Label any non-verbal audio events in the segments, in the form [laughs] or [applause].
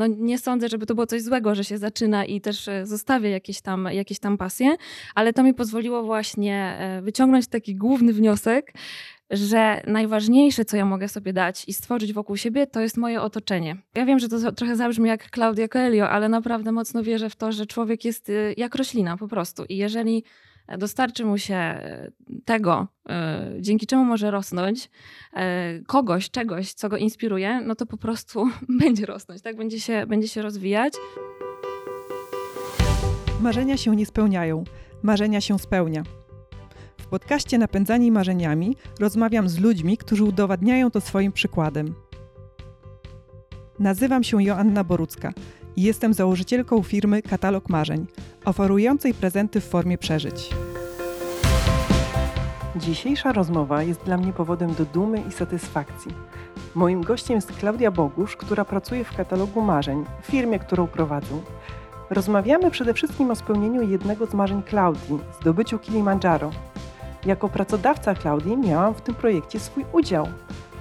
no nie sądzę, żeby to było coś złego, że się zaczyna i też e, zostawia jakieś tam, jakieś tam pasje, ale to mi pozwoliło właśnie e, wyciągnąć taki główny wniosek, że najważniejsze, co ja mogę sobie dać i stworzyć wokół siebie, to jest moje otoczenie. Ja wiem, że to trochę zabrzmi jak Claudia Coelho, ale naprawdę mocno wierzę w to, że człowiek jest y, jak roślina po prostu. I jeżeli dostarczy mu się y, tego, y, dzięki czemu może rosnąć, kogoś, czegoś, co go inspiruje, no to po prostu [laughs] będzie rosnąć, tak? Będzie się, będzie się rozwijać. Marzenia się nie spełniają, marzenia się spełnia podcaście Napędzani Marzeniami rozmawiam z ludźmi, którzy udowadniają to swoim przykładem. Nazywam się Joanna Borucka i jestem założycielką firmy Katalog Marzeń, oferującej prezenty w formie przeżyć. Dzisiejsza rozmowa jest dla mnie powodem do dumy i satysfakcji. Moim gościem jest Klaudia Bogusz, która pracuje w katalogu marzeń, firmie, którą prowadzę. Rozmawiamy przede wszystkim o spełnieniu jednego z marzeń Klaudii, zdobyciu Kilimandżaro, jako pracodawca Klaudii miałam w tym projekcie swój udział.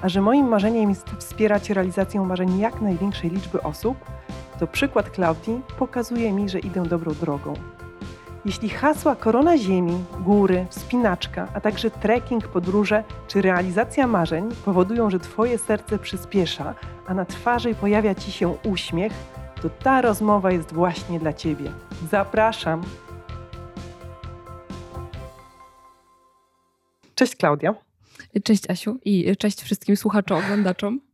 A że moim marzeniem jest wspierać realizację marzeń jak największej liczby osób, to przykład Klaudii pokazuje mi, że idę dobrą drogą. Jeśli hasła korona ziemi, góry, wspinaczka, a także trekking, podróże czy realizacja marzeń powodują, że Twoje serce przyspiesza, a na twarzy pojawia Ci się uśmiech, to ta rozmowa jest właśnie dla Ciebie. Zapraszam! Cześć Klaudia. Cześć Asiu i cześć wszystkim słuchaczom, oglądaczom.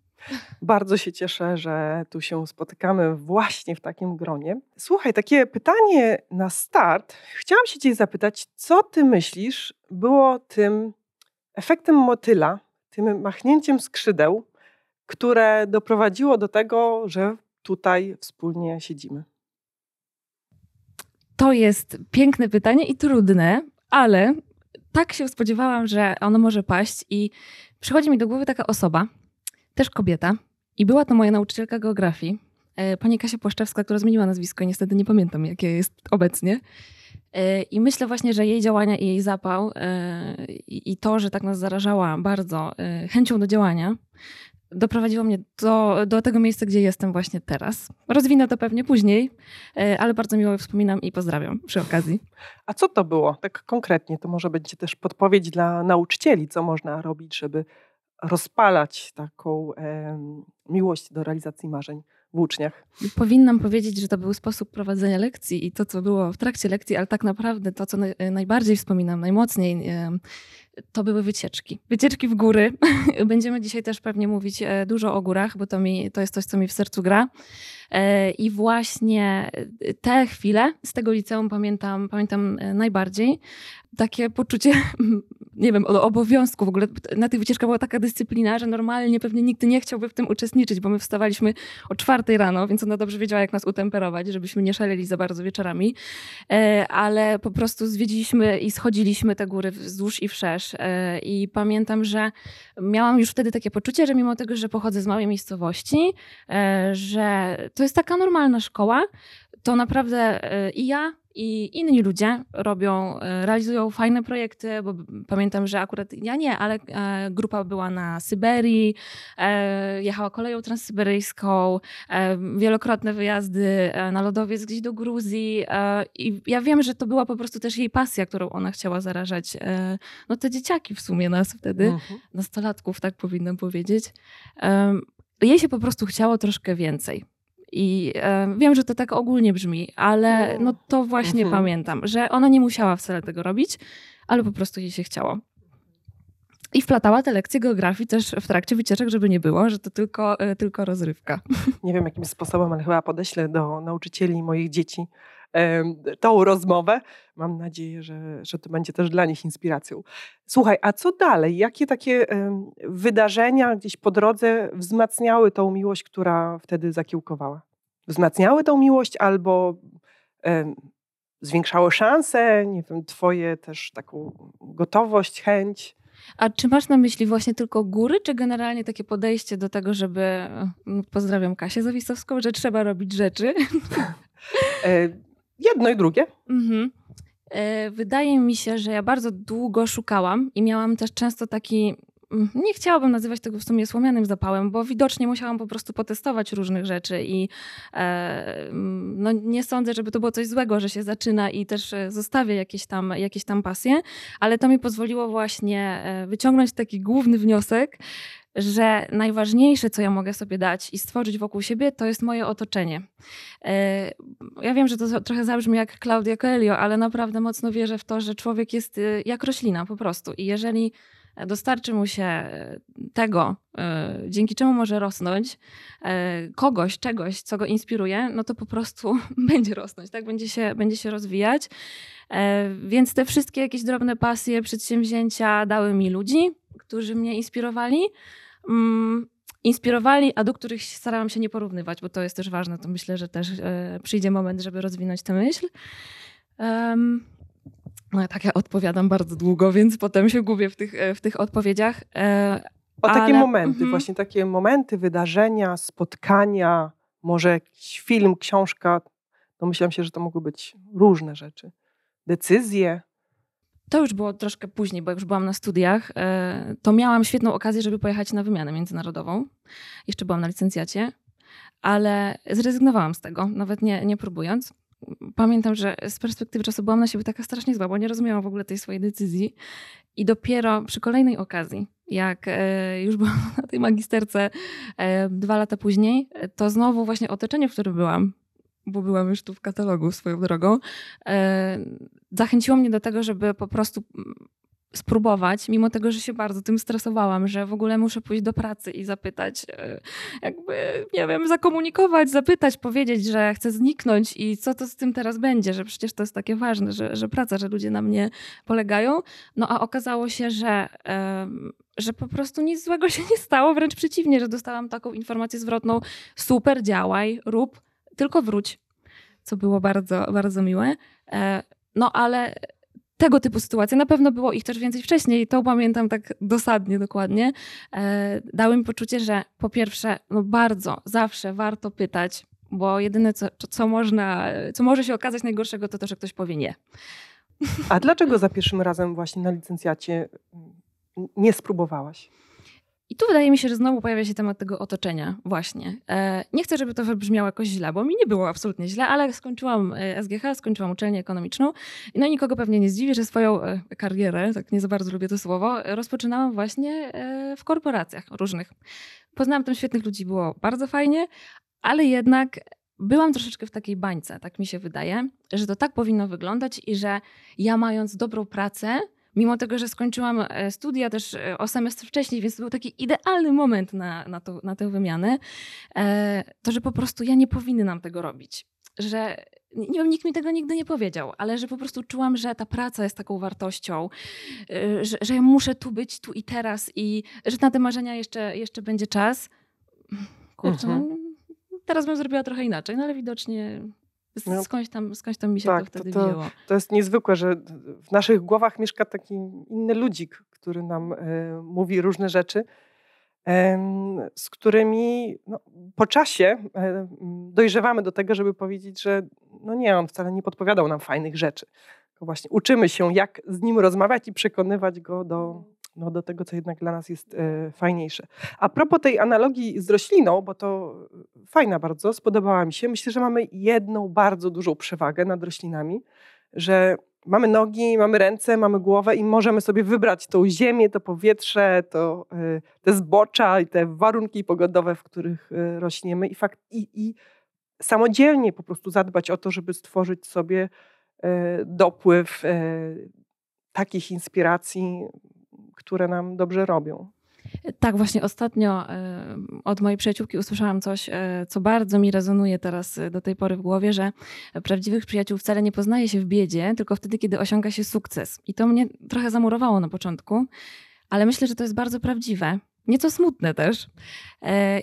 Bardzo się cieszę, że tu się spotykamy właśnie w takim gronie. Słuchaj, takie pytanie na start. Chciałam się Cię zapytać, co Ty myślisz było tym efektem motyla, tym machnięciem skrzydeł, które doprowadziło do tego, że tutaj wspólnie siedzimy? To jest piękne pytanie i trudne, ale tak się spodziewałam, że ono może paść i przychodzi mi do głowy taka osoba, też kobieta i była to moja nauczycielka geografii, e, pani Kasia Płaszczewska, która zmieniła nazwisko i niestety nie pamiętam, jakie jest obecnie. E, I myślę właśnie, że jej działania i jej zapał e, i to, że tak nas zarażała bardzo chęcią do działania, doprowadziło mnie do, do tego miejsca, gdzie jestem właśnie teraz. Rozwinę to pewnie później, ale bardzo miło wspominam i pozdrawiam przy okazji. A co to było? Tak konkretnie, to może będzie też podpowiedź dla nauczycieli, co można robić, żeby rozpalać taką e, miłość do realizacji marzeń w uczniach. Powinnam powiedzieć, że to był sposób prowadzenia lekcji i to, co było w trakcie lekcji, ale tak naprawdę to, co najbardziej wspominam, najmocniej, to były wycieczki. Wycieczki w góry. [laughs] Będziemy dzisiaj też pewnie mówić e, dużo o górach, bo to, mi, to jest coś, co mi w sercu gra. E, I właśnie te chwile z tego liceum pamiętam, pamiętam e, najbardziej. Takie poczucie [laughs] nie wiem, obowiązku. W ogóle na tych wycieczkach była taka dyscyplina, że normalnie pewnie nikt nie chciałby w tym uczestniczyć, bo my wstawaliśmy o czwartej rano, więc ona dobrze wiedziała, jak nas utemperować, żebyśmy nie szaleli za bardzo wieczorami. E, ale po prostu zwiedziliśmy i schodziliśmy te góry wzdłuż i wszerz. E, I pamiętam, że miałam już wtedy takie poczucie, że mimo tego, że pochodzę z małej miejscowości, e, że to jest taka normalna szkoła, to naprawdę i ja, i inni ludzie robią, e, realizują fajne projekty, bo pamiętam, że akurat ja nie, ale e, grupa była na Syberii, e, jechała koleją transsyberyjską, wielokrotne wyjazdy na lodowiec gdzieś do Gruzji i ja wiem, że to była po prostu też jej pasja, którą ona chciała zarażać. No te dzieciaki w sumie nas wtedy, mhm. nastolatków tak powinnam powiedzieć. Jej się po prostu chciało troszkę więcej. I e, wiem, że to tak ogólnie brzmi, ale no to właśnie mhm. pamiętam, że ona nie musiała wcale tego robić, ale po prostu jej się chciało. I wplatała te lekcje geografii też w trakcie wycieczek, żeby nie było, że to tylko, e, tylko rozrywka. Nie wiem jakim sposobem, ale chyba podeślę do nauczycieli moich dzieci tą rozmowę. Mam nadzieję, że, że to będzie też dla nich inspiracją. Słuchaj, a co dalej? Jakie takie wydarzenia gdzieś po drodze wzmacniały tą miłość, która wtedy zakiełkowała? Wzmacniały tą miłość albo zwiększały szanse, nie wiem, twoje też taką gotowość, chęć? A czy masz na myśli właśnie tylko góry, czy generalnie takie podejście do tego, żeby, pozdrawiam Kasię Zawisowską, że trzeba robić rzeczy? [laughs] Jedno i drugie. Mhm. E, wydaje mi się, że ja bardzo długo szukałam i miałam też często taki mm, nie chciałabym nazywać tego w sumie słomianym zapałem, bo widocznie musiałam po prostu potestować różnych rzeczy i e, mm, no, nie sądzę, żeby to było coś złego, że się zaczyna i też e, zostawię jakieś tam, jakieś tam pasje, ale to mi pozwoliło właśnie e, wyciągnąć taki główny wniosek, że najważniejsze, co ja mogę sobie dać i stworzyć wokół siebie, to jest moje otoczenie. E, ja wiem, że to trochę zabrzmi jak Claudia Coelho, ale naprawdę mocno wierzę w to, że człowiek jest y, jak roślina po prostu. I jeżeli dostarczy mu się e, tego, e, dzięki czemu może rosnąć, kogoś, czegoś, co go inspiruje, no to po prostu [laughs] będzie rosnąć, tak? Będzie się, będzie się rozwijać. Więc te wszystkie jakieś drobne pasje, przedsięwzięcia dały mi ludzi, którzy mnie inspirowali mm, inspirowali, a do których starałam się nie porównywać, bo to jest też ważne. To myślę, że też e, przyjdzie moment, żeby rozwinąć tę myśl. Um, no tak, ja odpowiadam bardzo długo, więc potem się gubię w tych, e, w tych odpowiedziach. E, o ale... takie momenty, mm -hmm. właśnie takie momenty, wydarzenia, spotkania, może jakiś film, książka. Domyślam się, że to mogły być różne rzeczy. Decyzje. To już było troszkę później, bo jak już byłam na studiach, e, to miałam świetną okazję, żeby pojechać na wymianę międzynarodową. Jeszcze byłam na licencjacie, ale zrezygnowałam z tego, nawet nie, nie próbując. Pamiętam, że z perspektywy czasu byłam na siebie taka strasznie zła, bo nie rozumiałam w ogóle tej swojej decyzji. I dopiero przy kolejnej okazji, jak e, już byłam [laughs] na tej magisterce e, dwa lata później, to znowu właśnie otoczenie, w którym byłam, bo byłam już tu w katalogu swoją drogą, e, zachęciło mnie do tego, żeby po prostu mm, spróbować, mimo tego, że się bardzo tym stresowałam, że w ogóle muszę pójść do pracy i zapytać, e, jakby, nie wiem, zakomunikować, zapytać, powiedzieć, że chcę zniknąć i co to z tym teraz będzie, że przecież to jest takie ważne, że, że praca, że ludzie na mnie polegają. No a okazało się, że, że po prostu nic złego się nie stało, wręcz przeciwnie, że dostałam taką informację zwrotną, super, działaj, rób, tylko wróć, co było bardzo, bardzo miłe. E, no ale tego typu sytuacje, na pewno było ich też więcej wcześniej, to pamiętam tak dosadnie, dokładnie, e, dały mi poczucie, że po pierwsze, no bardzo, zawsze warto pytać, bo jedyne, co, co, można, co może się okazać najgorszego, to to, że ktoś powie nie. A dlaczego za pierwszym razem właśnie na licencjacie nie spróbowałaś? I tu wydaje mi się, że znowu pojawia się temat tego otoczenia, właśnie. E, nie chcę, żeby to wybrzmiało jakoś źle, bo mi nie było absolutnie źle, ale skończyłam e, SGH, skończyłam uczelnię ekonomiczną. No i nikogo pewnie nie zdziwi, że swoją e, karierę, tak nie za bardzo lubię to słowo, rozpoczynałam właśnie w korporacjach różnych. Poznałam tam świetnych ludzi, było bardzo fajnie, ale jednak byłam troszeczkę w takiej bańce, tak mi się wydaje, że to tak powinno wyglądać i że ja mając dobrą pracę, mimo tego, że skończyłam e, studia też e, o semestr wcześniej, więc to był taki idealny moment na, na, to, na tę wymianę, e, to że po prostu ja nie powinnam tego robić. Że nie wiem, nikt mi tego nigdy nie powiedział, ale że po prostu czułam, że ta praca jest taką wartością, że, że ja muszę tu być, tu i teraz i że na te marzenia jeszcze, jeszcze będzie czas. Kurczę, mhm. no, teraz bym zrobiła trochę inaczej, no ale widocznie no, skądś, tam, skądś tam mi się tak, to wtedy to, wzięło. To jest niezwykłe, że w naszych głowach mieszka taki inny ludzik, który nam y, mówi różne rzeczy, y, z którymi no, po czasie y, dojrzewamy do tego, żeby powiedzieć, że no nie, on wcale nie podpowiadał nam fajnych rzeczy. Tylko właśnie uczymy się, jak z nim rozmawiać i przekonywać go do, no, do tego, co jednak dla nas jest e, fajniejsze. A propos tej analogii z rośliną, bo to fajna bardzo, spodobała mi się. Myślę, że mamy jedną bardzo dużą przewagę nad roślinami, że mamy nogi, mamy ręce, mamy głowę i możemy sobie wybrać tą ziemię, to powietrze, to, e, te zbocza i te warunki pogodowe, w których e, rośniemy i, fakt, i, i samodzielnie po prostu zadbać o to, żeby stworzyć sobie e, dopływ e, takich inspiracji, które nam dobrze robią. Tak, właśnie ostatnio e, od mojej przyjaciółki usłyszałam coś, e, co bardzo mi rezonuje teraz e, do tej pory w głowie, że prawdziwych przyjaciół wcale nie poznaje się w biedzie, tylko wtedy, kiedy osiąga się sukces. I to mnie trochę zamurowało na początku, ale myślę, że to jest bardzo prawdziwe. Nieco smutne też.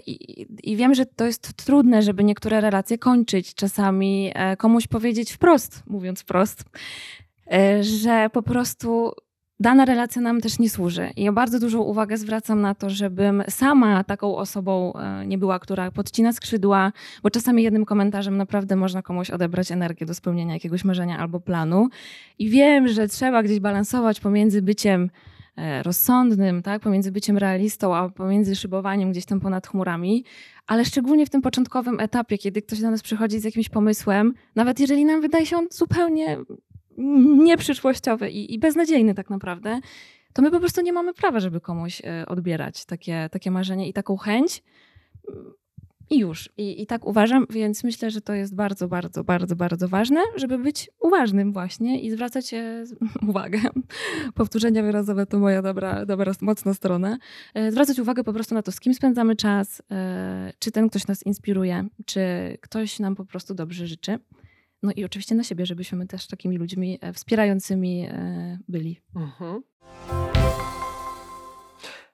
I, I, wiem, że to jest trudne, żeby niektóre relacje kończyć. Czasami komuś powiedzieć wprost, mówiąc wprost, że po prostu dana relacja nam też nie służy. I ja bardzo dużą uwagę zwracam na to, żebym sama taką osobą e, nie była, która podcina skrzydła, bo czasami jednym komentarzem naprawdę można komuś odebrać energię do spełnienia jakiegoś marzenia albo planu. I wiem, że trzeba gdzieś balansować pomiędzy byciem e, rozsądnym, tak, pomiędzy byciem realistą, a pomiędzy szybowaniem gdzieś tam ponad chmurami, ale szczególnie w tym początkowym etapie, kiedy ktoś do nas przychodzi z jakimś pomysłem, nawet jeżeli nam wydaje się on zupełnie nieprzyszłościowy i, i beznadziejny tak naprawdę, to my po prostu nie mamy prawa, żeby komuś e, odbierać takie, takie marzenie i taką chęć. I już. I, I tak uważam, więc myślę, że to jest bardzo, bardzo, bardzo, bardzo ważne, żeby być uważnym właśnie i zwracać e, [laughs] uwagę. Powtórzenia wyrazowe to moja dobra, dobra, mocna strona. E, zwracać uwagę po prostu na to, z kim spędzamy czas, czy ten ktoś nas inspiruje, czy ktoś nam po prostu dobrze życzy. No i oczywiście na siebie, żebyśmy też takimi ludźmi wspierającymi byli. Mhm.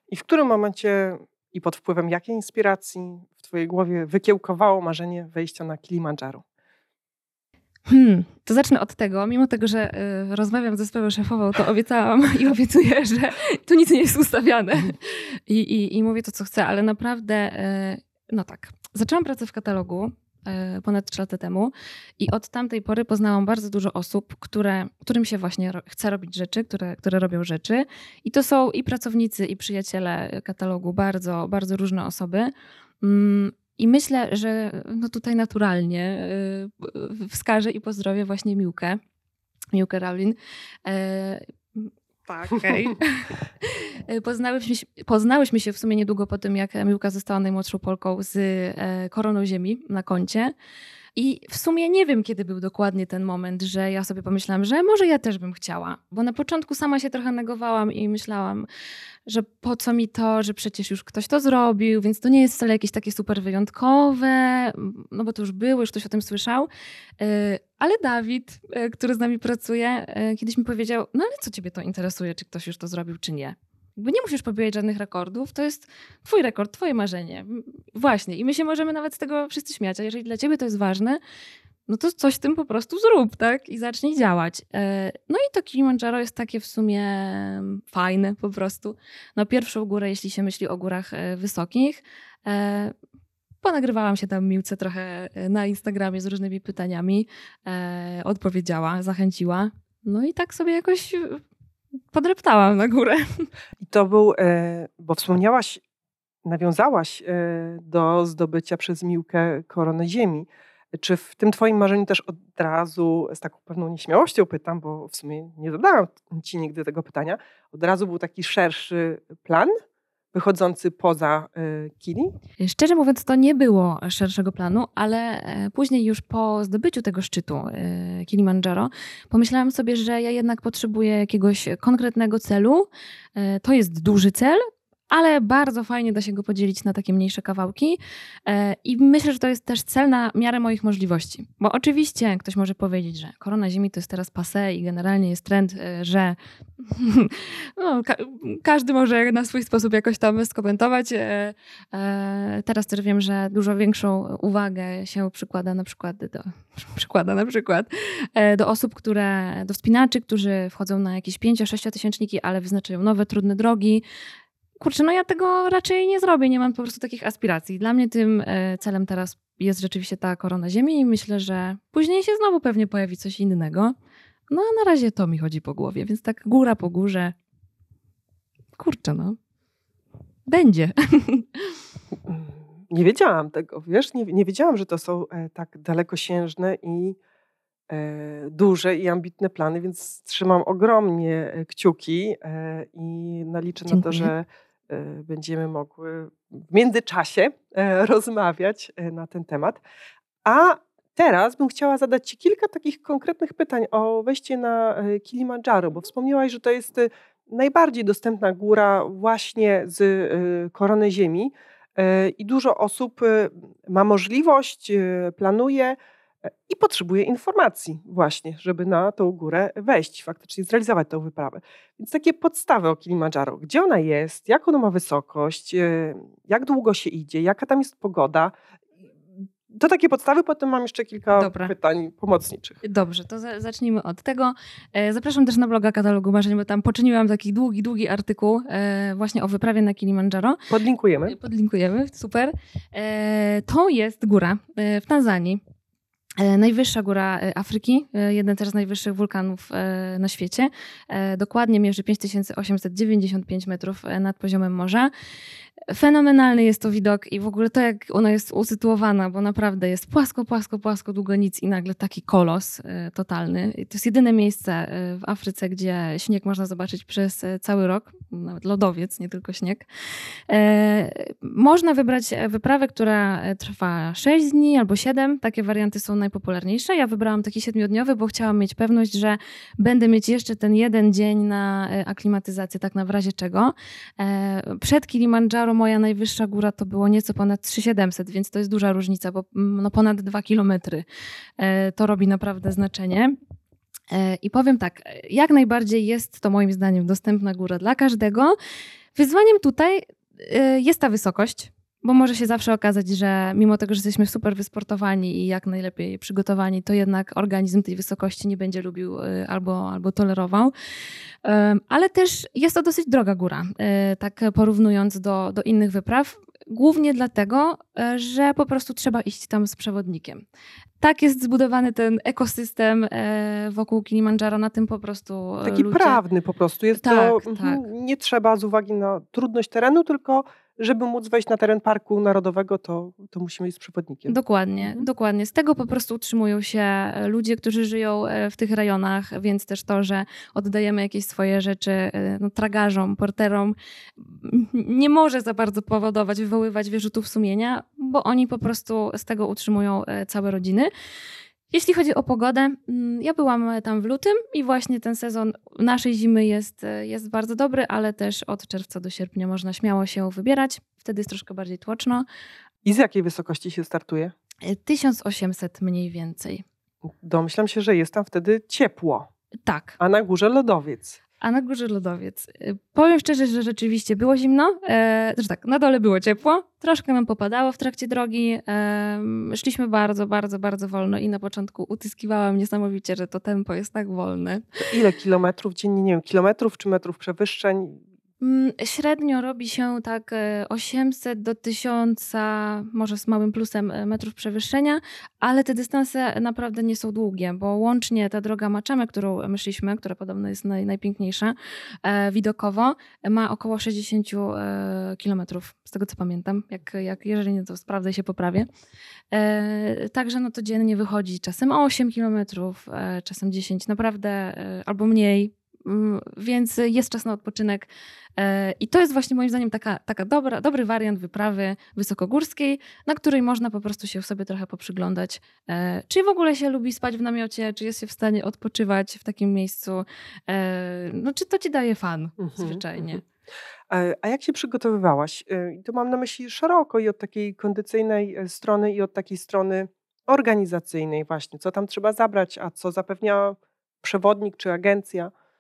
I w którym momencie i pod wpływem jakiej inspiracji w Twojej głowie wykiełkowało marzenie wejścia na Kilimandżaro? Hmm, to zacznę od tego, mimo tego, że y, rozmawiam ze swoją szefową, to obiecałam i obiecuję, [laughs] że tu nic nie jest ustawiane I, i, i mówię to, co chcę, ale naprawdę, y, no tak. Zaczęłam pracę w katalogu E, ponad 3 lata temu. I od tamtej pory poznałam bardzo dużo osób, które, którym się właśnie chce robić rzeczy, które, które robią rzeczy. I to są i pracownicy, i przyjaciele katalogu, bardzo, bardzo różne osoby. Mm, I myślę, że no tutaj naturalnie e, wskażę i pozdrowię właśnie Miłkę, Miłkę Raulin, tak, okej. Okay. [laughs] poznałyśmy, się, poznałyśmy się w sumie niedługo po tym, jak Miłka została najmłodszą Polką z e, koroną ziemi na koncie. I w sumie nie wiem, kiedy był dokładnie ten moment, że ja sobie pomyślałam, że może ja też bym chciała. Bo na początku sama się trochę negowałam i myślałam, że po co mi to, że przecież już ktoś to zrobił, więc to nie jest wcale jakieś takie super wyjątkowe, no bo to już było, już ktoś o tym słyszał. E, ale Dawid, e, który z nami pracuje, e, kiedyś mi powiedział: No ale co ciebie to interesuje, czy ktoś już to zrobił, czy nie? Nie musisz pobijać żadnych rekordów, to jest twój rekord, twoje marzenie. Właśnie. I my się możemy nawet z tego wszyscy śmiać. A jeżeli dla ciebie to jest ważne, no to coś z tym po prostu zrób, tak? I zacznij działać. E, no i to Kilimandżaro jest takie w sumie fajne po prostu. No pierwszą górę, jeśli się myśli o górach wysokich. Ponagrywałam się tam Miłce trochę na Instagramie z różnymi pytaniami. odpowiedziała, zachęciła. No i tak sobie jakoś podreptałam na górę. I to był, e, bo wspomniałaś, nawiązałaś e, do zdobycia przez Miłkę korony ziemi. Czy w tym twoim marzeniu też od razu, z taką pewną nieśmiałością pytam, bo w sumie nie zadałam ci nigdy tego pytania, od razu był taki szerszy plan? Wychodzący poza y, Kili? Szczerze mówiąc, to nie było szerszego planu, ale e, później już po zdobyciu tego szczytu y, Kilimandżaro pomyślałam sobie, że ja jednak potrzebuję jakiegoś konkretnego celu. E, to jest duży cel, ale bardzo fajnie da się go podzielić na takie mniejsze kawałki. E, I myślę, że to jest też cel na miarę moich możliwości. Bo oczywiście ktoś może powiedzieć, że korona Ziemi to jest teraz passe i generalnie jest trend, e, że [laughs] no, ka każdy może na swój sposób jakoś tam skomentować. E, teraz też wiem, że dużo większą uwagę się przykłada na przykład do, [laughs] przykłada na przykład do osób, które, do wspinaczy, którzy wchodzą na jakieś 5-6 tysięczniki, ale wyznaczają nowe, trudne drogi kurczę, no ja tego raczej nie zrobię, nie mam po prostu takich aspiracji. Dla mnie tym e, celem teraz jest rzeczywiście ta korona Ziemi i myślę, że później się znowu pewnie pojawi coś innego. No a na razie to mi chodzi po głowie, więc tak góra po górze. Kurczę, no. Będzie. Nie wiedziałam tego, wiesz, nie, nie wiedziałam, że to są e, tak dalekosiężne i e, duże i ambitne plany, więc trzymam ogromnie kciuki i naliczę Dziękuję. na to, że będziemy mogły w międzyczasie e, [laughs] rozmawiać e, na ten temat. A teraz bym chciała zadać Ci kilka takich konkretnych pytań o wejście na Kilimandżaro, bo wspomniałaś, że to jest najbardziej dostępna góra właśnie z korony Ziemi i dużo osób ma możliwość, planuje i potrzebuje informacji właśnie, żeby na tą górę wejść, faktycznie zrealizować tę wyprawę. Więc takie podstawy o Kilimandżaro. Gdzie ona jest, jaką ona ma wysokość, e, jak długo się idzie, jaka tam jest pogoda. To takie podstawy, potem mam jeszcze kilka Dobra. pytań pomocniczych. Dobrze, to za zacznijmy od tego. E, zapraszam też na bloga Katalogu Marzeń, bo tam poczyniłam taki długi, długi artykuł e, właśnie o wyprawie na Kilimandżaro. Podlinkujemy. Podlinkujemy, super. To jest góra w Tanzanii E, najwyższa góra e, Afryki, e, jeden też z najwyższych wulkanów na świecie. Dokładnie mierzy 5895 metrów nad poziomem morza. Fenomenalny jest to widok i w ogóle to, jak ona jest usytuowana, bo naprawdę jest płasko, płasko, płasko, długo nic i nagle taki kolos totalny. To jest jedyne miejsce w Afryce, gdzie śnieg można zobaczyć przez cały rok, nawet lodowiec, nie tylko śnieg. Można wybrać wyprawę, która trwa 6 dni albo 7. Takie warianty są najpopularniejsze. Ja wybrałam taki siedmiodniowy, bo chciałam mieć pewność, że będę mieć jeszcze ten jeden dzień na e, aklimatyzację, tak na razie czego. E, przed Kilimandżaro moja najwyższa góra to było nieco ponad 3700, więc to jest duża różnica, bo mm, no ponad 2 kilometry. E, to robi naprawdę znaczenie. I powiem tak, jak najbardziej jest to moim zdaniem dostępna góra dla każdego. Wyzwaniem tutaj jest ta wysokość, bo może się zawsze okazać, że mimo tego, że jesteśmy super wysportowani i jak najlepiej przygotowani, to jednak organizm tej wysokości nie będzie lubił y, albo, albo tolerował. Ale też jest to dosyć droga góra, y, tak porównując do, do innych wypraw. Głównie dlatego, y, że po prostu trzeba iść tam z przewodnikiem. Tak jest zbudowany ten ekosystem wokół Kilimandżaro, na tym po prostu. Taki ludzie... prawny po prostu. Jest tak, to, tak. Nie trzeba z uwagi na trudność terenu, tylko żeby móc wejść na teren Parku Narodowego, to, to musimy iść z przewodnikiem. Dokładnie, mhm. dokładnie. Z tego po prostu utrzymują się e, ludzie, którzy żyją e, w tych rejonach, więc też to, że oddajemy jakieś swoje rzeczy e, no, tragarzom, porterom, [laughs] nie może za bardzo powodować, wywoływać wyrzutów sumienia, bo oni po prostu z tego utrzymują całe rodziny. Jeśli chodzi o pogodę, mm, ja byłam tam w lutym i właśnie ten sezon naszej zimy jest, jest bardzo dobry, ale też od czerwca do sierpnia można śmiało się wybierać. Wtedy jest troszkę bardziej tłoczno. I z jakiej wysokości się startuje? 1800 mniej więcej. Domyślam się, że jest tam wtedy ciepło. Tak. A na górze lodowiec a na górze lodowiec. Y, powiem szczerze, że rzeczywiście było zimno. E, znaczy tak, na dole było ciepło, troszkę nam popadało w trakcie drogi. E, szliśmy bardzo, bardzo, bardzo wolno i na początku utyskiwałam niesamowicie, że to tempo jest tak wolne. ile kilometrów dziennie, nie wiem, kilometrów czy metrów przewyższeń? Mm, średnio robi się tak 800 e, do 1000, może z małym plusem e, metrów przewyższenia, ale te dystanse naprawdę nie są długie, bo łącznie ta droga Maczamy, którą my szliśmy, która podobno jest naj, najpiękniejsza e, widokowo, ma około 60 e, kilometrów, z tego co pamiętam. Jak, jak, jeżeli nie, to sprawdzę się poprawię. Także no to dziennie wychodzi czasem 8 kilometrów, czasem 10, naprawdę, albo mniej, więc jest czas na odpoczynek. E, I to jest właśnie moim zdaniem taka, taka dobra, dobry wariant wyprawy wysokogórskiej, na której można po prostu się sobie trochę poprzyglądać. E, czy w ogóle się lubi spać w namiocie, czy jest się w stanie odpoczywać w takim miejscu. E, no, czy to ci daje fan mhm, zwyczajnie. Mhm. A jak się przygotowywałaś? To mam na myśli szeroko i od takiej kondycyjnej strony, i od takiej strony organizacyjnej, właśnie. Co tam trzeba zabrać, a co zapewnia przewodnik czy agencja?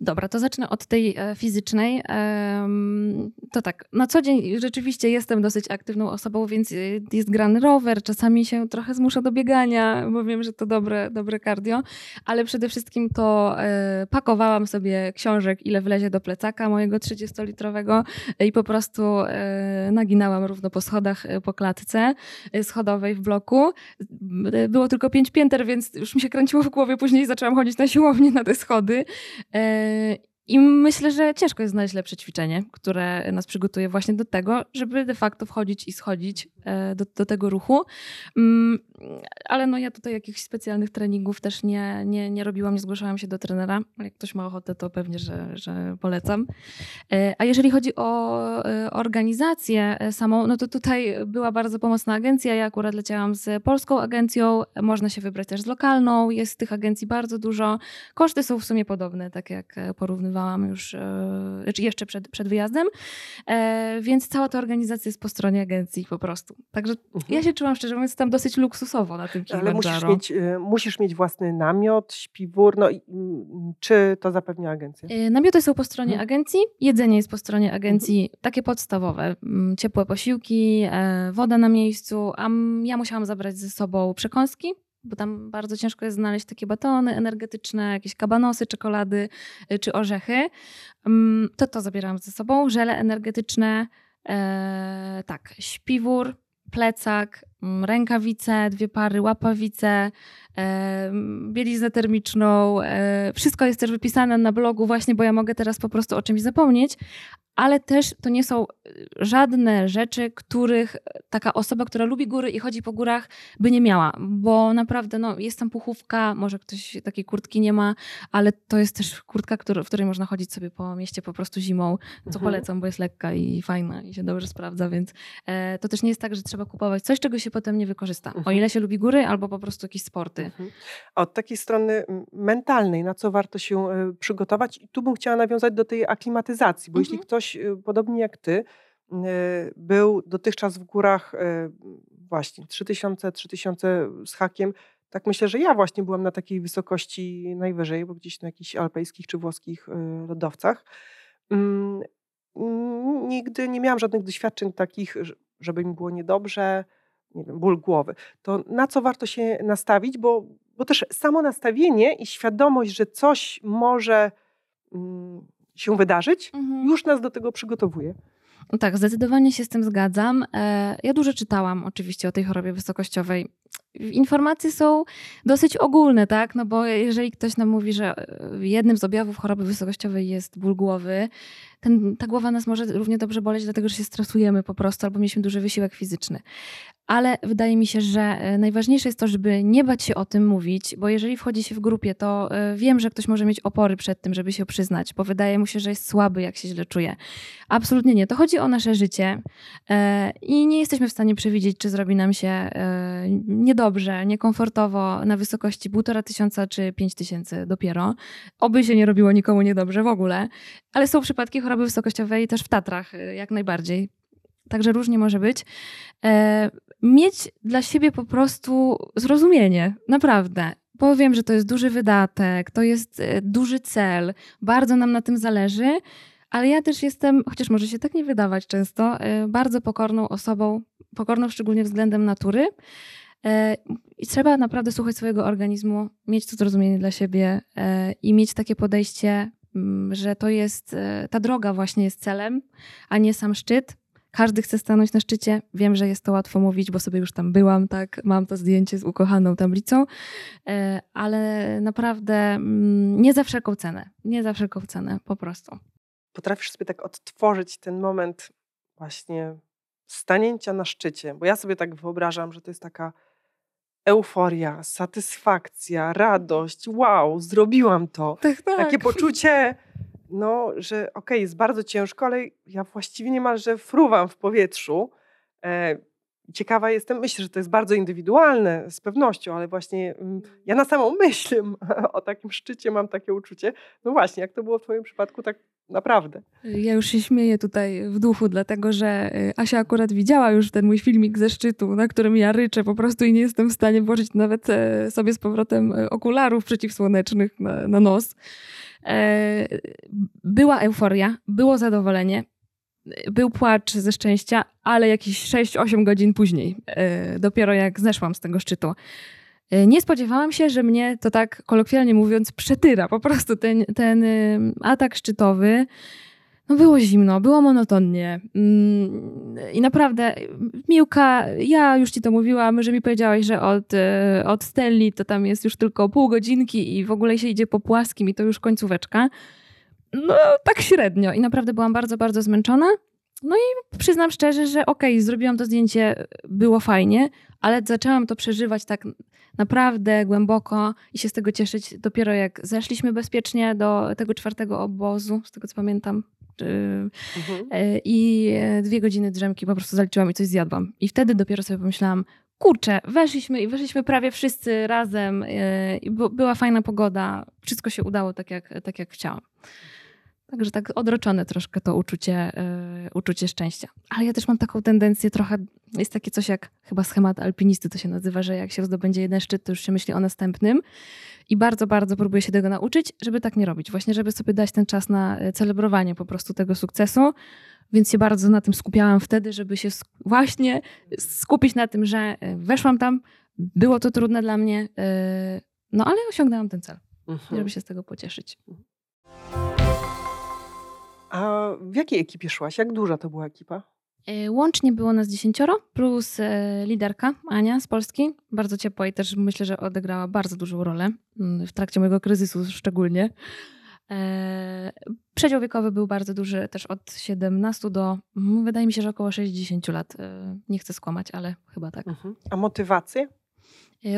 dobra, to zacznę od tej e, fizycznej. To tak, na co dzień rzeczywiście jestem dosyć aktywną osobą, więc e, jest grany rower, czasami się trochę zmusza do biegania, bo wiem, że to dobre, dobre cardio, ale przede wszystkim to pakowałam sobie książek, ile wlezie do plecaka mojego 30-litrowego i po prostu naginałam równo po schodach po klatce schodowej w bloku. Było tylko pięć pięter, więc już mi się kręciło w głowie, później zaczęłam chodzić na siłownię na te schody. E, I myślę, że ciężko jest znaleźć lepsze ćwiczenie, które nas przygotuje właśnie do tego, żeby de facto wchodzić i schodzić e, do, do tego ruchu. Mm, ale no ja tutaj jakichś specjalnych treningów też nie, nie, nie robiłam, nie zgłaszałam się do trenera. Jak ktoś ma ochotę, to pewnie, że, że polecam. E, a jeżeli chodzi o organizację samą, no to tutaj była bardzo pomocna agencja. Ja akurat leciałam z polską agencją. Można się wybrać też z lokalną. Jest tych agencji bardzo dużo. Koszty są w sumie podobne, tak jak porównywałam planowałam już e, znaczy jeszcze przed, przed wyjazdem, e, więc cała ta organizacja jest po stronie agencji po prostu. Także mhm. ja się czułam szczerze mówiąc tam dosyć luksusowo na tym Ale musisz mieć, e, musisz mieć własny namiot, śpiwór, no i czy to zapewnia agencja? Namioty są po stronie mhm. agencji, jedzenie jest po stronie agencji, mhm. takie podstawowe, ciepłe posiłki, woda na miejscu, a ja musiałam zabrać ze sobą przekąski, bo tam bardzo ciężko jest znaleźć takie batony energetyczne, jakieś kabanosy, czekolady y, czy orzechy. Mm, to to zabierałam ze sobą. Żele energetyczne, e, tak, śpiwór, plecak, Rękawice, dwie pary, łapawice, e, mm, bieliznę termiczną. E, wszystko jest też wypisane na blogu właśnie, bo ja mogę teraz po prostu o czymś zapomnieć, ale też to nie są y, żadne rzeczy, których taka osoba, która lubi góry i chodzi po górach, by nie miała, bo naprawdę no, jest tam puchówka, może ktoś takiej kurtki nie ma, ale to jest też kurtka, który, w której można chodzić sobie po mieście po prostu zimą, co Mhm. polecam, bo jest lekka i fajna i się dobrze sprawdza, więc e, to też nie jest tak, że trzeba kupować coś, czego się potem nie wykorzysta, o Mhm. ile się lubi góry albo po prostu jakieś sporty. Mhm. A od takiej strony mentalnej, na co warto się e, przygotować, i tu bym chciała nawiązać do tej aklimatyzacji, bo jeśli Mhm. ktoś, e, podobnie jak ty, e, był dotychczas w górach właśnie 3000, 3000 z hakiem, tak myślę, że ja właśnie byłam na takiej wysokości najwyżej, bo gdzieś na jakichś alpejskich czy włoskich lodowcach. Mm, Nigdy nie miałam żadnych doświadczeń takich, żeby mi było niedobrze, nie wiem, ból głowy. To na co warto się nastawić, bo, bo też samo nastawienie i świadomość, że coś może mm, się wydarzyć, Mhm. już nas do tego przygotowuje. No Tak, zdecydowanie się z tym zgadzam. E, Ja dużo czytałam oczywiście o tej chorobie wysokościowej. Informacje są dosyć ogólne, tak? No bo jeżeli ktoś nam mówi, że e, jednym z objawów choroby wysokościowej jest ból głowy, ten, ta głowa nas może równie dobrze boleć, dlatego że się stresujemy po prostu albo mieliśmy duży wysiłek fizyczny. Ale wydaje mi się, że e, najważniejsze jest to, żeby nie bać się o tym mówić, bo jeżeli wchodzi się w grupie, to e, wiem, że ktoś może mieć opory przed tym, żeby się przyznać, bo wydaje mu się, że jest słaby, jak się źle czuje. Absolutnie nie. To chodzi o nasze życie i nie jesteśmy w stanie przewidzieć, czy zrobi nam się e, niedobrze, niekomfortowo na wysokości półtora tysiąca czy pięć tysięcy dopiero. Oby się nie robiło nikomu niedobrze w ogóle, ale są przypadki choroby wysokościowej też w Tatrach, e, jak najbardziej. Także różnie może być. E, mieć dla siebie po prostu zrozumienie, naprawdę. Bo wiem, że to jest duży wydatek, to jest e, duży cel, bardzo nam na tym zależy, ale ja też jestem, chociaż może się tak nie wydawać często, e, bardzo pokorną osobą, pokorną szczególnie względem natury. E, I trzeba naprawdę słuchać swojego organizmu, mieć to zrozumienie dla siebie e, i mieć takie podejście, mm, że to jest, e, ta droga właśnie jest celem, a nie sam szczyt. Każdy chce stanąć na szczycie. Wiem, że jest to łatwo mówić, bo sobie już tam byłam, tak? Mam to zdjęcie z ukochaną tablicą, ale naprawdę mm, nie za wszelką cenę. Nie za wszelką cenę, po prostu. Potrafisz sobie tak odtworzyć ten moment właśnie stanięcia na szczycie, bo ja sobie tak wyobrażam, że to jest taka euforia, satysfakcja, radość, wow, zrobiłam to. Tak, [laughs] tak. Takie poczucie, no, że okej, jest bardzo ciężko, ale ja właściwie niemalże fruwam w powietrzu. E, ciekawa jestem, myślę, że to jest bardzo indywidualne z pewnością, ale właśnie mm, ja na samą [laughs] myśl o takim szczycie mam takie uczucie. No właśnie, jak to było w twoim przypadku, tak naprawdę. Ja już się śmieję tutaj w duchu, dlatego że y, Asia akurat widziała już ten mój filmik ze szczytu, na którym ja ryczę po prostu i nie jestem w stanie włożyć nawet e, sobie z powrotem e, okularów przeciwsłonecznych na, na nos. E, Była euforia, było zadowolenie, był płacz ze szczęścia, ale jakieś 6-8 godzin później, dopiero jak zeszłam z tego szczytu. E, Nie spodziewałam się, że mnie to tak kolokwialnie mówiąc przetyra. Po prostu ten, ten y, atak szczytowy. No było zimno, było monotonnie. Mm, I naprawdę, Miłka, ja już ci to mówiłam, że mi powiedziałaś, że od, y, od Stelli to tam jest już tylko pół godzinki i w ogóle się idzie po płaskim i to już końcóweczka. No tak średnio i naprawdę byłam bardzo, bardzo zmęczona. No i przyznam szczerze, że okej, zrobiłam to zdjęcie, było fajnie, ale zaczęłam to przeżywać tak naprawdę głęboko i się z tego cieszyć dopiero jak zeszliśmy bezpiecznie do tego czwartego obozu, z tego co pamiętam. Mhm. e, I dwie godziny drzemki po prostu zaliczyłam i coś zjadłam. I wtedy dopiero sobie pomyślałam, kurczę, weszliśmy i weszliśmy prawie wszyscy razem e, była fajna pogoda. Wszystko się udało tak jak, tak jak chciałam. Także tak odroczone troszkę to uczucie, e, uczucie szczęścia. Ale ja też mam taką tendencję trochę, jest takie coś jak chyba schemat alpinisty to się nazywa, że jak się zdobędzie jeden szczyt, to już się myśli o następnym. I bardzo, bardzo próbuję się tego nauczyć, żeby tak nie robić. Właśnie, żeby sobie dać ten czas na e, celebrowanie po prostu tego sukcesu. Więc się bardzo na tym skupiałam wtedy, żeby się właśnie skupić na tym, że e, weszłam tam, było to trudne dla mnie, e, no ale osiągnęłam ten cel, Mhm. żeby się z tego pocieszyć. A w jakiej ekipie szłaś? Jak duża to była ekipa? E, łącznie było nas dziesięcioro, plus e, liderka Ania z Polski, bardzo ciepła i też myślę, że odegrała bardzo dużą rolę mm, w trakcie mojego kryzysu szczególnie. E, przedział wiekowy był bardzo duży, też od 17 do, mm, wydaje mi się, że około 60 lat. Nie chcę skłamać, ale chyba tak. Mhm. A motywacje?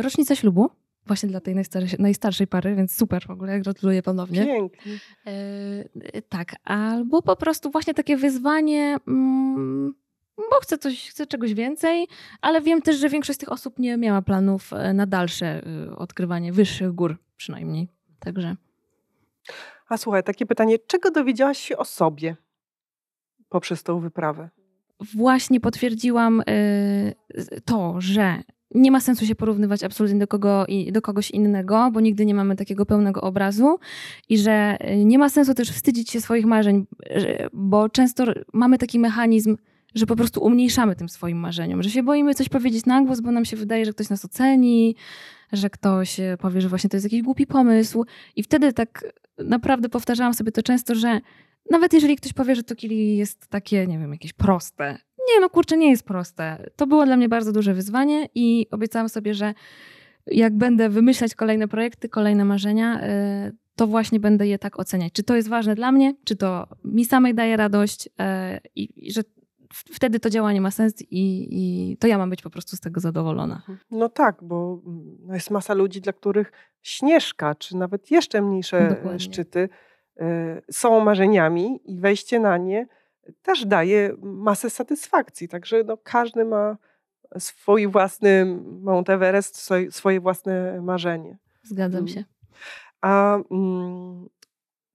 Rocznica ślubu, właśnie dla tej najstarszej, najstarszej pary, więc super w ogóle, gratuluję ponownie. Pięknie. E, tak, albo po prostu właśnie takie wyzwanie, mm, bo chcę, coś, chcę czegoś więcej, ale wiem też, że większość z tych osób nie miała planów e, na dalsze y, odkrywanie wyższych gór przynajmniej. Także. A słuchaj, takie pytanie, czego dowiedziałaś się o sobie poprzez tą wyprawę? Właśnie potwierdziłam y, to, że nie ma sensu się porównywać absolutnie do, kogo, do kogoś innego, bo nigdy nie mamy takiego pełnego obrazu i że y, nie ma sensu też wstydzić się swoich marzeń, bo często mamy taki mechanizm, że po prostu umniejszamy tym swoim marzeniom, że się boimy coś powiedzieć na głos, bo nam się wydaje, że ktoś nas oceni, że ktoś e, powie, że właśnie to jest jakiś głupi pomysł. I wtedy tak naprawdę powtarzałam sobie to często, że nawet jeżeli ktoś powie, że to kili jest takie, nie wiem, jakieś proste. Nie, no kurczę, nie jest proste. To było dla mnie bardzo duże wyzwanie i obiecałam sobie, że jak będę wymyślać kolejne projekty, kolejne marzenia, e, to właśnie będę je tak oceniać. Czy to jest ważne dla mnie, czy to mi samej daje radość e, i, i że wtedy to działanie ma sens i, i, to ja mam być po prostu z tego zadowolona. Mhm. No tak, bo mm, jest masa ludzi, dla których śnieżka, czy nawet jeszcze mniejsze e, Dokładnie. szczyty y, są marzeniami i wejście na nie też daje masę satysfakcji. Także no, każdy ma swój własny Mount Everest, swoje, własne marzenie. Zgadzam mm. się. A mm,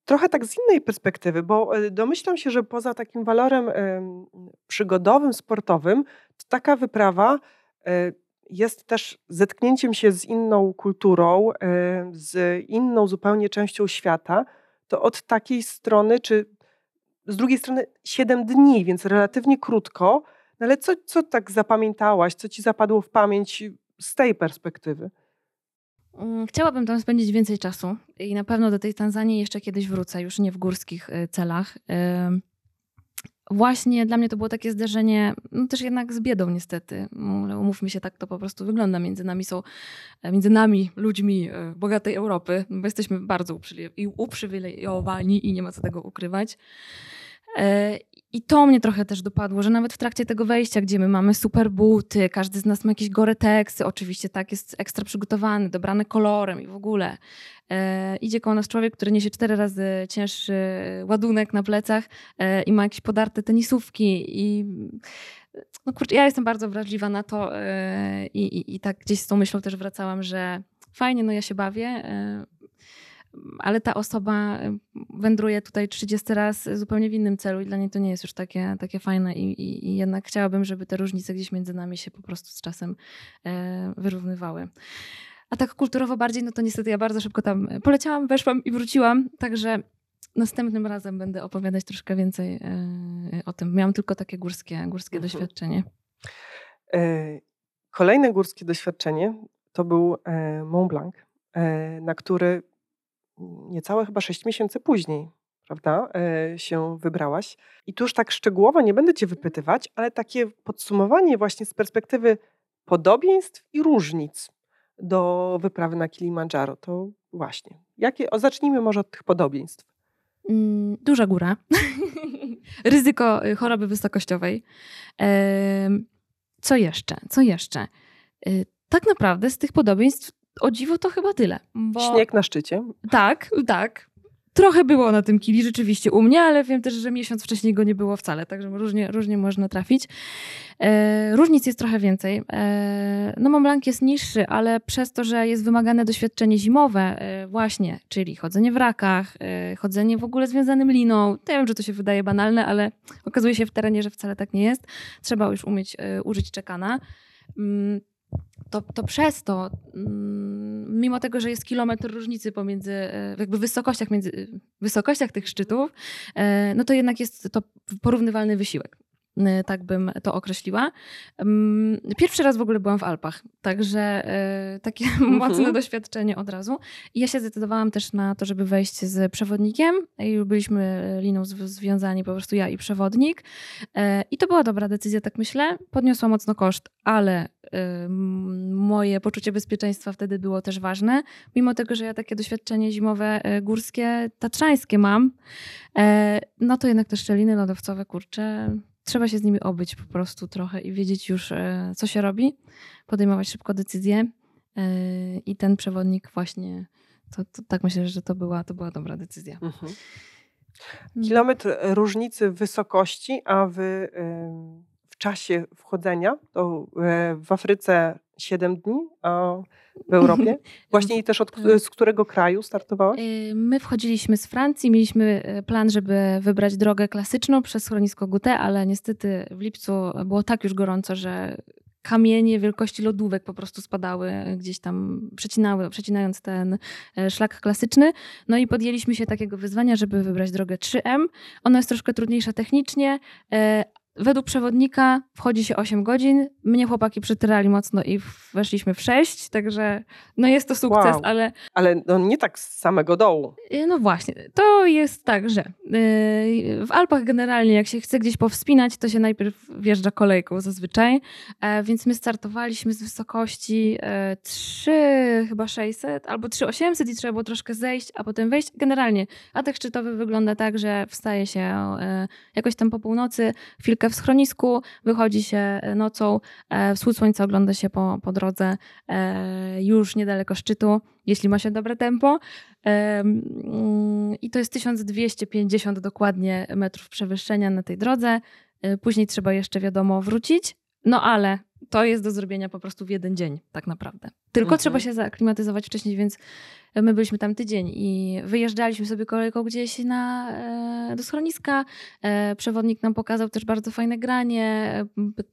trochę tak z innej perspektywy, bo e, domyślam się, że poza takim walorem przygodowym, sportowym, to taka wyprawa e, jest też zetknięciem się z inną kulturą, e, z inną zupełnie częścią świata. To od takiej strony, czy z drugiej strony 7 dni, więc relatywnie krótko, no ale co, co tak zapamiętałaś, co ci zapadło w pamięć z tej perspektywy? Mm, chciałabym tam spędzić więcej czasu i na pewno do tej Tanzanii jeszcze kiedyś wrócę, już nie w górskich y, celach. Właśnie dla mnie to było takie zderzenie, no też jednak z biedą niestety. Ale umówmy się, tak to po prostu wygląda. Między nami są, e, między nami, ludźmi e, bogatej Europy, bo jesteśmy bardzo uprzywilejowani i nie ma co tego ukrywać. E, I to mnie trochę też dopadło, że nawet w trakcie tego wejścia, gdzie my mamy super buty, każdy z nas ma jakieś goreteksy, oczywiście tak, jest ekstra przygotowany, dobrany kolorem i w ogóle. E, idzie koło nas człowiek, który niesie cztery razy cięższy ładunek na plecach e, i ma jakieś podarte tenisówki i no kurczę, ja jestem bardzo wrażliwa na to e, i, i, tak gdzieś z tą myślą też wracałam, że fajnie, no ja się bawię, e, ale ta osoba y, wędruje tutaj 30 raz zupełnie w innym celu i dla niej to nie jest już takie, takie fajne i, i, i jednak chciałabym, żeby te różnice gdzieś między nami się po prostu z czasem e, wyrównywały. A tak kulturowo bardziej, no to niestety ja bardzo szybko tam poleciałam, weszłam i wróciłam, także następnym razem będę opowiadać troszkę więcej e, o tym. Miałam tylko takie górskie, górskie mhm. doświadczenie. E, kolejne górskie doświadczenie to był Mont Blanc, na który niecałe chyba 6 miesięcy później, prawda, e, się wybrałaś. I tu już tak szczegółowo nie będę Cię wypytywać, ale takie podsumowanie właśnie z perspektywy podobieństw i różnic do wyprawy na Kilimandżaro, to właśnie. Jakie, o, zacznijmy może od tych podobieństw. Mm, duża góra, [laughs] ryzyko y, choroby wysokościowej. Co jeszcze? Co jeszcze? Y, tak naprawdę z tych podobieństw o dziwo to chyba tyle. Bo... Śnieg na szczycie. Tak, tak. Trochę było na tym kili rzeczywiście u mnie, ale wiem też, że miesiąc wcześniej go nie było wcale, także różnie, różnie można trafić. E, różnic jest trochę więcej. E, no Mont Blanc jest niższy, ale przez to, że jest wymagane doświadczenie zimowe e, właśnie, czyli chodzenie w rakach, e, chodzenie w ogóle związanym liną. Ja wiem, że to się wydaje banalne, ale okazuje się w terenie, że wcale tak nie jest. Trzeba już umieć e, użyć czekana. To, to przez to, mm, mimo tego, że jest kilometr różnicy pomiędzy, e, jakby wysokościach, między, wysokościach tych szczytów, e, no to jednak jest to porównywalny wysiłek. Y, tak bym to określiła. Mm, pierwszy raz w ogóle byłam w Alpach, także y, takie [laughs] mocne doświadczenie od razu. I ja się zdecydowałam też na to, żeby wejść z przewodnikiem i byliśmy liną związani po prostu ja i przewodnik. I to była dobra decyzja, tak myślę. Podniosła mocno koszt, ale moje poczucie bezpieczeństwa wtedy było też ważne. Mimo tego, że ja takie doświadczenie zimowe górskie, tatrzańskie mam, no to jednak te szczeliny lodowcowe, kurcze, trzeba się z nimi obyć po prostu trochę i wiedzieć już, e, co się robi, podejmować szybko decyzje. E, I ten przewodnik właśnie, to, to tak myślę, że to była, to była dobra decyzja. Mhm. Mm. Kilometr różnicy w wysokości, a w, w czasie wchodzenia to e, w Afryce 7 dni, w Europie? [laughs] Właśnie i też od, z którego kraju startowałaś? Y, my wchodziliśmy z Francji, mieliśmy y, plan, żeby wybrać drogę klasyczną przez schronisko Gute, ale niestety w lipcu było tak już gorąco, że kamienie wielkości lodówek po prostu spadały gdzieś tam, przecinały, przecinając ten e, szlak klasyczny. No i podjęliśmy się takiego wyzwania, żeby wybrać drogę 3M. Ona jest troszkę trudniejsza technicznie, Według przewodnika wchodzi się 8 godzin. Mnie chłopaki przytyrali mocno i weszliśmy w 6, także no jest to sukces, wow. ale... Ale no nie tak z samego dołu. Y, no właśnie, to jest tak, że y, w Alpach generalnie jak się chce gdzieś powspinać, to się najpierw wjeżdża kolejką zazwyczaj, e, więc my startowaliśmy z wysokości 3 e, chyba 600 albo 3800 i trzeba było troszkę zejść, a potem wejść. Generalnie atak szczytowy wygląda tak, że wstaje się e, jakoś tam po północy, chwilkę w schronisku, wychodzi się e, nocą, e, wschód słońca ogląda się po, po drodze e, już niedaleko szczytu, jeśli ma się dobre tempo. Mm, I to jest 1250 dokładnie metrów przewyższenia na tej drodze. Później trzeba jeszcze, wiadomo, wrócić, no ale to jest do zrobienia po prostu w jeden dzień, tak naprawdę. Tylko mhm. trzeba się zaklimatyzować wcześniej, więc my byliśmy tam tydzień i wyjeżdżaliśmy sobie kolejką gdzieś na, e, do schroniska. E, przewodnik nam pokazał też bardzo fajne granie.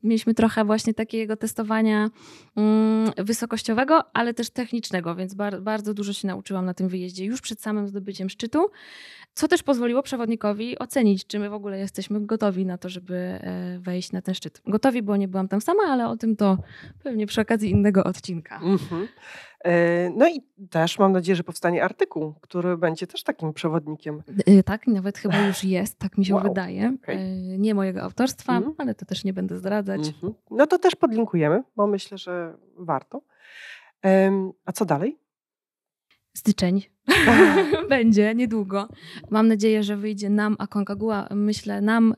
Mieliśmy trochę właśnie takiego testowania mm, wysokościowego, ale też technicznego, więc bardzo dużo się nauczyłam na tym wyjeździe już przed samym zdobyciem szczytu, co też pozwoliło przewodnikowi ocenić, czy my w ogóle jesteśmy gotowi na to, żeby e, wejść na ten szczyt. Gotowi, bo nie byłam tam sama, ale o tym to pewnie przy okazji innego odcinka. Mhm. E, no i też mam nadzieję, że powstanie artykuł, który będzie też takim przewodnikiem. E, tak, nawet chyba już jest, tak mi się wow. wydaje. Okay. Nie mojego autorstwa, mm. ale to też nie będę zdradzać. Mm -hmm. No to też podlinkujemy, bo myślę, że warto. A co dalej? Styczeń. [laughs] [laughs] będzie niedługo. Mam nadzieję, że wyjdzie nam Aconcagua. Myślę nam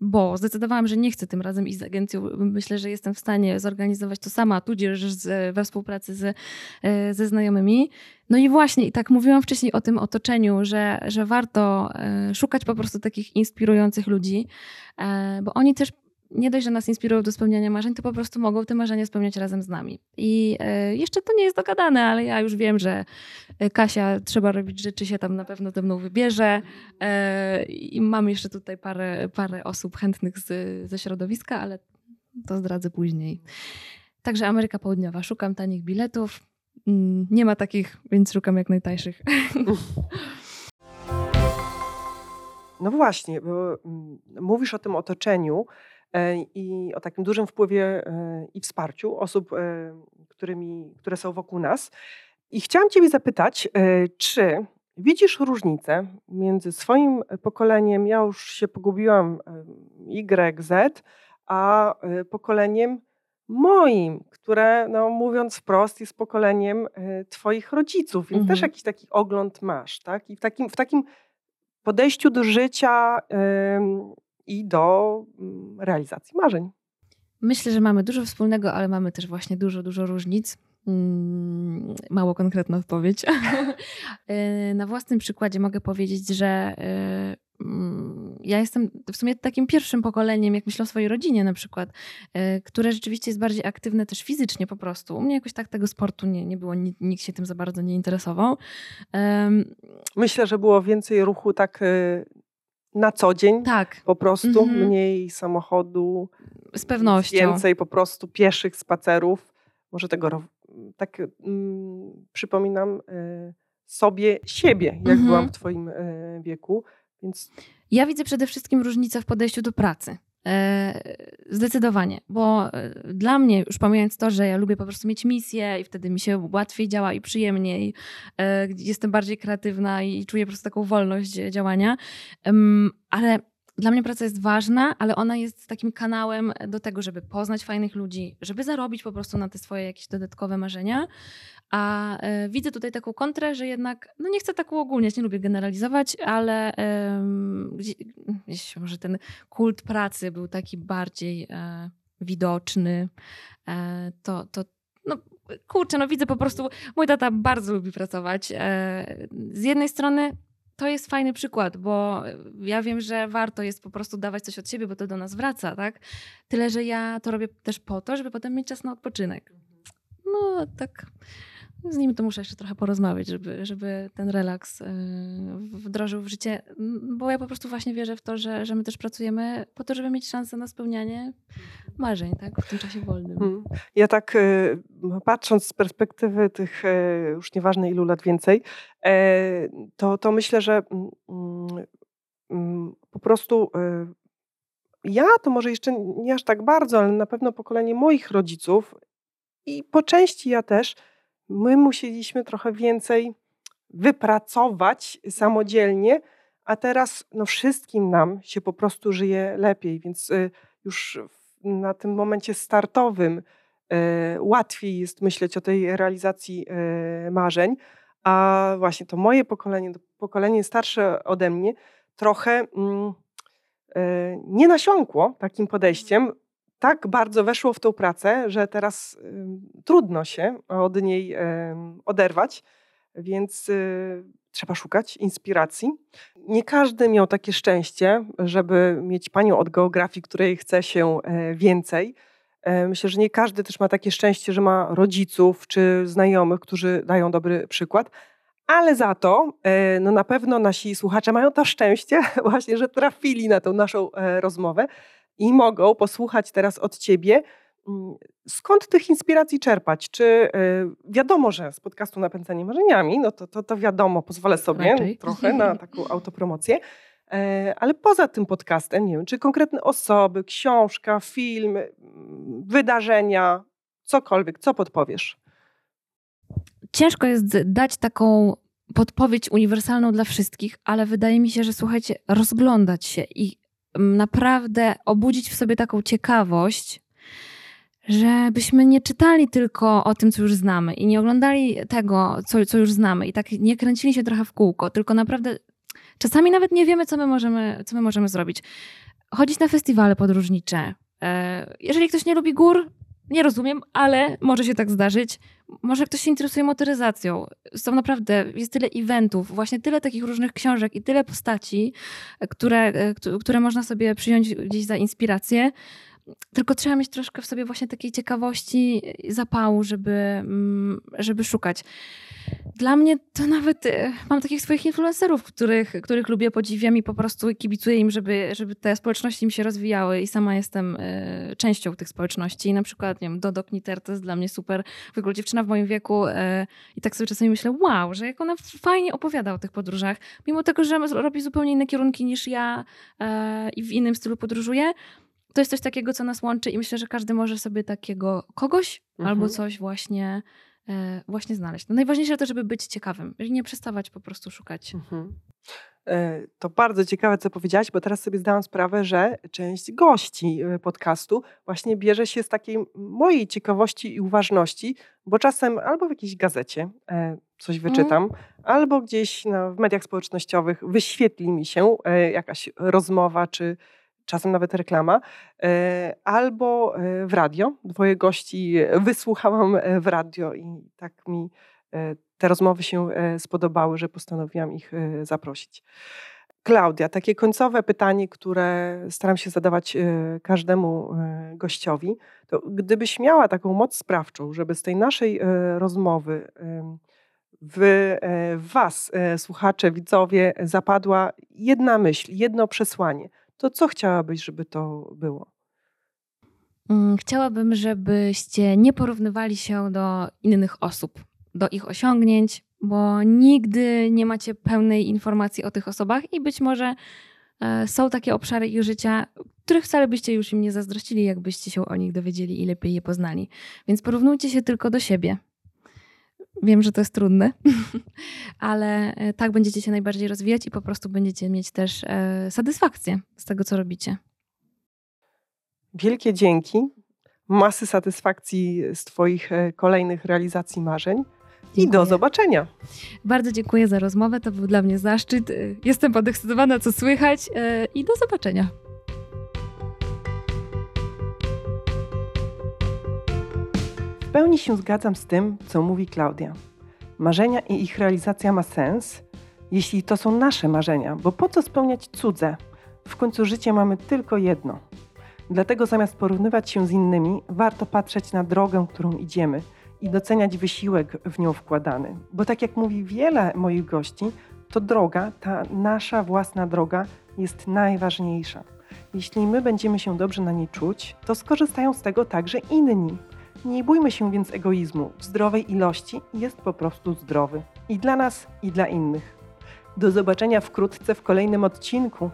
bo zdecydowałam, że nie chcę tym razem iść z agencją. Myślę, że jestem w stanie zorganizować to sama, tudzież z, we współpracy z, e, ze znajomymi. No i właśnie, i tak mówiłam wcześniej o tym otoczeniu, że, że warto e, szukać po prostu takich inspirujących ludzi, e, bo oni też nie dość, że nas inspirują do spełniania marzeń, to po prostu mogą te marzenia spełniać razem z nami. I e, jeszcze to nie jest dogadane, ale ja już wiem, że e, Kasia trzeba robić rzeczy, się tam na pewno ze mną wybierze. E, I mam jeszcze tutaj parę, parę osób chętnych z, ze środowiska, ale to zdradzę później. Także Ameryka Południowa. Szukam tanich biletów. Mm, nie ma takich, więc szukam jak najtańszych. [laughs] No właśnie, bo mm, mówisz o tym otoczeniu. E, i o takim dużym wpływie e, i wsparciu osób, e, którymi, które są wokół nas. I chciałam Ciebie zapytać, czy widzisz różnicę między swoim pokoleniem, ja już się pogubiłam, Y, Z, a pokoleniem moim, które, no, mówiąc wprost, jest pokoleniem Twoich rodziców, więc mhm. też jakiś taki ogląd masz, tak? I w takim, w takim podejściu do życia i do mm, realizacji marzeń. Myślę, że mamy dużo wspólnego, ale mamy też właśnie dużo, dużo różnic. Mm, mało konkretna odpowiedź. E, [laughs] na własnym przykładzie mogę powiedzieć, że e, mm, ja jestem w sumie takim pierwszym pokoleniem, jak myślę o swojej rodzinie na przykład, e, które rzeczywiście jest bardziej aktywne też fizycznie po prostu. U mnie jakoś tak tego sportu nie, nie było, nikt się tym za bardzo nie interesował. Myślę, że było więcej ruchu tak na co dzień. Tak. Po prostu mhm. mniej samochodu. Z pewnością. Więcej po prostu pieszych spacerów. Może tego tak mm, przypominam y, sobie siebie, jak mhm. byłam w Twoim y, wieku. Więc... Ja widzę przede wszystkim różnicę w podejściu do pracy. E, zdecydowanie, bo e, dla mnie, już pomijając to, że ja lubię po prostu mieć misję i wtedy mi się łatwiej działa i przyjemniej, e, jestem bardziej kreatywna i czuję po prostu taką wolność działania, ale dla mnie praca jest ważna, ale ona jest takim kanałem do tego, żeby poznać fajnych ludzi, żeby zarobić po prostu na te swoje jakieś dodatkowe marzenia. A e, widzę tutaj taką kontrę, że jednak, no nie chcę tak uogólniać, nie lubię generalizować, ale gdzieś może ten kult pracy był taki bardziej e, widoczny. E, to, to no, kurczę, no widzę po prostu, mój tata bardzo lubi pracować. Z jednej strony to jest fajny przykład, bo ja wiem, że warto jest po prostu dawać coś od siebie, bo to do nas wraca, tak? Tyle, że ja to robię też po to, żeby potem mieć czas na odpoczynek. No tak z nim to muszę jeszcze trochę porozmawiać, żeby, żeby ten relaks e, wdrożył w życie, bo ja po prostu właśnie wierzę w to, że, że my też pracujemy po to, żeby mieć szansę na spełnianie marzeń tak, w tym czasie wolnym. Hmm. Ja tak e, patrząc z perspektywy tych e, już nieważne ilu lat więcej, to, to myślę, że po prostu ja to może jeszcze nie aż tak bardzo, ale na pewno pokolenie moich rodziców i po części ja też my musieliśmy trochę więcej wypracować samodzielnie, a teraz no, wszystkim nam się po prostu żyje lepiej, więc y, już na tym momencie startowym y, łatwiej jest myśleć o tej realizacji y, marzeń, a właśnie to moje pokolenie, pokolenie starsze ode mnie, trochę mm, nie nasiąkło takim podejściem, tak bardzo weszło w tą pracę, że teraz trudno się od niej oderwać, więc y, trzeba szukać inspiracji. Nie każdy miał takie szczęście, żeby mieć panią od geografii, której chce się e, więcej. E, myślę, że nie każdy też ma takie szczęście, że ma rodziców czy znajomych, którzy dają dobry przykład. Ale za to e, no na pewno nasi słuchacze mają to szczęście [laughs] właśnie, że trafili na tą naszą rozmowę i mogą posłuchać teraz od ciebie, mm, skąd tych inspiracji czerpać? Czy y, wiadomo, że z podcastu Napędzanie Marzeniami, no to, to, to wiadomo, pozwolę sobie Raczej. trochę na [laughs] taką autopromocję, e, ale poza tym podcastem, nie wiem, czy konkretne osoby, książka, film, wydarzenia, cokolwiek, co podpowiesz? Ciężko jest dać taką podpowiedź uniwersalną dla wszystkich, ale wydaje mi się, że słuchajcie, rozglądać się i naprawdę obudzić w sobie taką ciekawość, żebyśmy nie czytali tylko o tym, co już znamy i nie oglądali tego, co, co już znamy i tak nie kręcili się trochę w kółko, tylko naprawdę czasami nawet nie wiemy, co my możemy, co my możemy zrobić. Chodzić na festiwale podróżnicze. E, jeżeli ktoś nie lubi gór, nie rozumiem, ale może się tak zdarzyć. Może ktoś się interesuje motoryzacją. Są naprawdę, jest tyle eventów, właśnie tyle takich różnych książek i tyle postaci, które, które można sobie przyjąć gdzieś za inspirację. Tylko trzeba mieć troszkę w sobie właśnie takiej ciekawości, zapału, żeby, mm, żeby szukać. Dla mnie to nawet e, mam takich swoich influencerów, których, których lubię, podziwiam i po prostu kibicuję im, żeby, żeby te społeczności mi się rozwijały i sama jestem e, częścią tych społeczności. I na przykład, nie wiem, Dodo Kniter to jest dla mnie super. W ogóle dziewczyna w moim wieku e, i tak sobie czasami myślę, wow, że jak ona fajnie opowiada o tych podróżach, mimo tego, że robi zupełnie inne kierunki niż ja i w innym stylu podróżuje, to jest coś takiego, co nas łączy i myślę, że każdy może sobie takiego kogoś mhm. albo coś właśnie, e, właśnie znaleźć. No najważniejsze to, żeby być ciekawym, żeby nie przestawać po prostu szukać. Mhm. E, to bardzo ciekawe, co powiedziałaś, bo teraz sobie zdałam sprawę, że część gości e, podcastu właśnie bierze się z takiej mojej ciekawości i uważności, bo czasem albo w jakiejś gazecie e, coś mhm. wyczytam, albo gdzieś no, w mediach społecznościowych wyświetli mi się jakaś rozmowa czy czasem nawet reklama, e, albo e, w radio. Dwoje gości wysłuchałam e, w radio i tak mi te rozmowy się spodobały, że postanowiłam ich zaprosić. Klaudia, takie końcowe pytanie, które staram się zadawać każdemu gościowi, to gdybyś miała taką moc sprawczą, żeby z tej naszej rozmowy w, Was, słuchacze, widzowie, zapadła jedna myśl, jedno przesłanie, to co chciałabyś, żeby to było? Mm, chciałabym, żebyście nie porównywali się do innych osób, do ich osiągnięć, bo nigdy nie macie pełnej informacji o tych osobach i być może e, są takie obszary ich życia, których wcale byście już im nie zazdrościli, jakbyście się o nich dowiedzieli i lepiej je poznali. Więc porównujcie się tylko do siebie. Wiem, że to jest trudne, [laughs] ale e, tak będziecie się najbardziej rozwijać i po prostu będziecie mieć też e, satysfakcję z tego, co robicie. Wielkie dzięki, masy satysfakcji z Twoich e, kolejnych realizacji marzeń i Dziękuję. do zobaczenia. Bardzo dziękuję za rozmowę. To był dla mnie zaszczyt. Jestem podekscytowana, co słychać i do zobaczenia. W pełni się zgadzam z tym, co mówi Klaudia. Marzenia i ich realizacja ma sens, jeśli to są nasze marzenia, bo po co spełniać cudze? W końcu życie mamy tylko jedno. Dlatego zamiast porównywać się z innymi, warto patrzeć na drogę, którą idziemy i doceniać wysiłek w nią wkładany. Bo tak jak mówi wiele moich gości, to droga, ta nasza własna droga jest najważniejsza. Jeśli my będziemy się dobrze na niej czuć, to skorzystają z tego także inni. Nie bójmy się więc egoizmu. W zdrowej ilości jest po prostu zdrowy. I dla nas, i dla innych. Do zobaczenia wkrótce w kolejnym odcinku.